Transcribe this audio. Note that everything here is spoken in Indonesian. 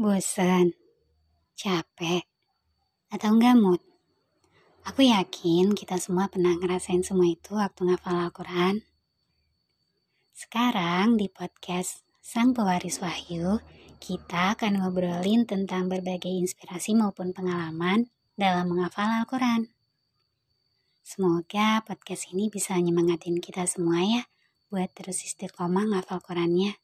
bosan, capek, atau enggak mood? Aku yakin kita semua pernah ngerasain semua itu waktu ngafal Al-Quran. Sekarang di podcast Sang Pewaris Wahyu, kita akan ngobrolin tentang berbagai inspirasi maupun pengalaman dalam menghafal Al-Quran. Semoga podcast ini bisa nyemangatin kita semua ya buat terus istiqomah ngafal Qurannya.